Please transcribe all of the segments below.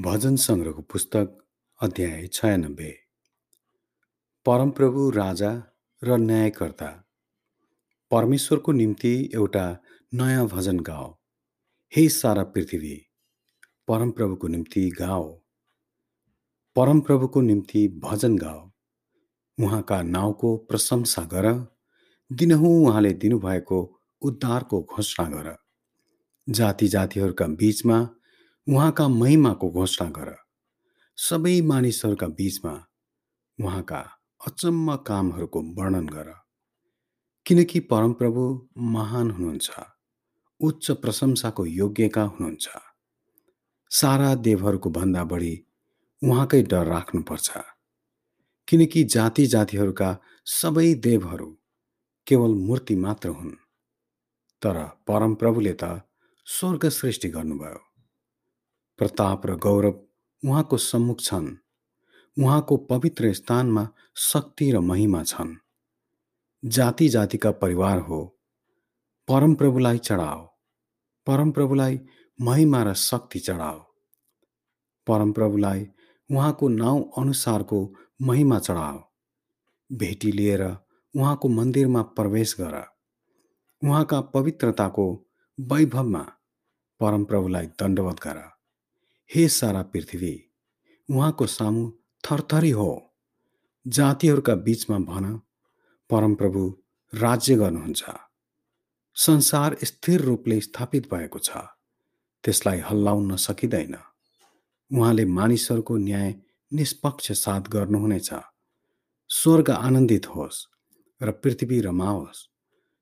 भजन सङ्ग्रहको पुस्तक अध्याय छयानब्बे। परमप्रभु राजा र न्यायकर्ता परमेश्वरको निम्ति एउटा नयाँ भजन गाओ। हे सारा पृथ्वी परमप्रभुको निम्ति गाओ। परमप्रभुको निम्ति भजन गाओ। उहाँका नाउँको प्रशंसा गर। दिनहुँ उहाँले दिनुभएको उद्धारको घोषणा गर। जाति जातिहरूका बीचमा उहाँका महिमाको घोषणा गर। सबै मानिसहरूका बीचमा उहाँका अचम्म कामहरूको वर्णन गर। किनकि परमप्रभु महान हुनुहुन्छ उच्च प्रशंसाको योग्यका हुनुहुन्छ। सारा देवहरूको भन्दा बढी उहाँकै डर राख्नुपर्छ। किनकि जाति जातिहरूका सबै देवहरू केवल मूर्ति मात्र हुन्। तर परमप्रभुले त स्वर्ग सृष्टि गर्नुभयो। प्रताप र गौरव उहाँको सम्मुख छन्। उहाँको पवित्र स्थानमा शक्ति र महिमा छन्। जाति जातिका परिवार हो। परमप्रभुलाई चढाओ। परमप्रभुलाई महिमा र शक्ति चढाओ। परमप्रभुलाई उहाँको नाउँ अनुसारको महिमा चढाओ। भेटी लिएर उहाँको मन्दिरमा प्रवेश गर। उहाँका पवित्रताको वैभवमा परमप्रभुलाई दण्डवत गर। हे सारा पृथ्वी उहाँको सामु थरथरी हो। जातिहरूका बीचमा भन परमप्रभु राज्य गर्नुहुन्छ। संसार स्थिर रूपले स्थापित भएको छ। त्यसलाई हल्लाउन सकिँदैन। उहाँले मानिसहरूको न्याय निष्पक्ष साथ गर्नुहुनेछ। स्वर्ग आनन्दित होस् र पृथ्वी रमाओस्।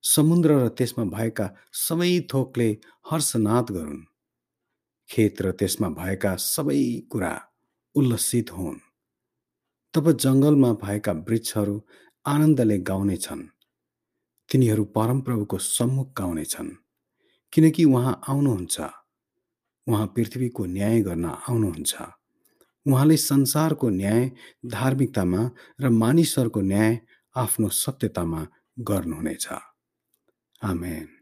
समुद्र र त्यसमा भएका सबै थोकले हर्षनाद गरून्। खेत र त्यसमा भएका सबै कुरा उल्लसित हुन्। तब जङ्गलमा भएका वृक्षहरू आनन्दले गाउनेछन् तिनीहरू परमप्रभुको सम्मुख गाउनेछन् किनकि उहाँ आउनुहुन्छ। उहाँ पृथ्वीको न्याय गर्न आउनुहुन्छ। उहाँले संसारको न्याय धार्मिकतामा र मानिसहरूको न्याय आफ्नो सत्यतामा गर्नुहुनेछ। आमेन।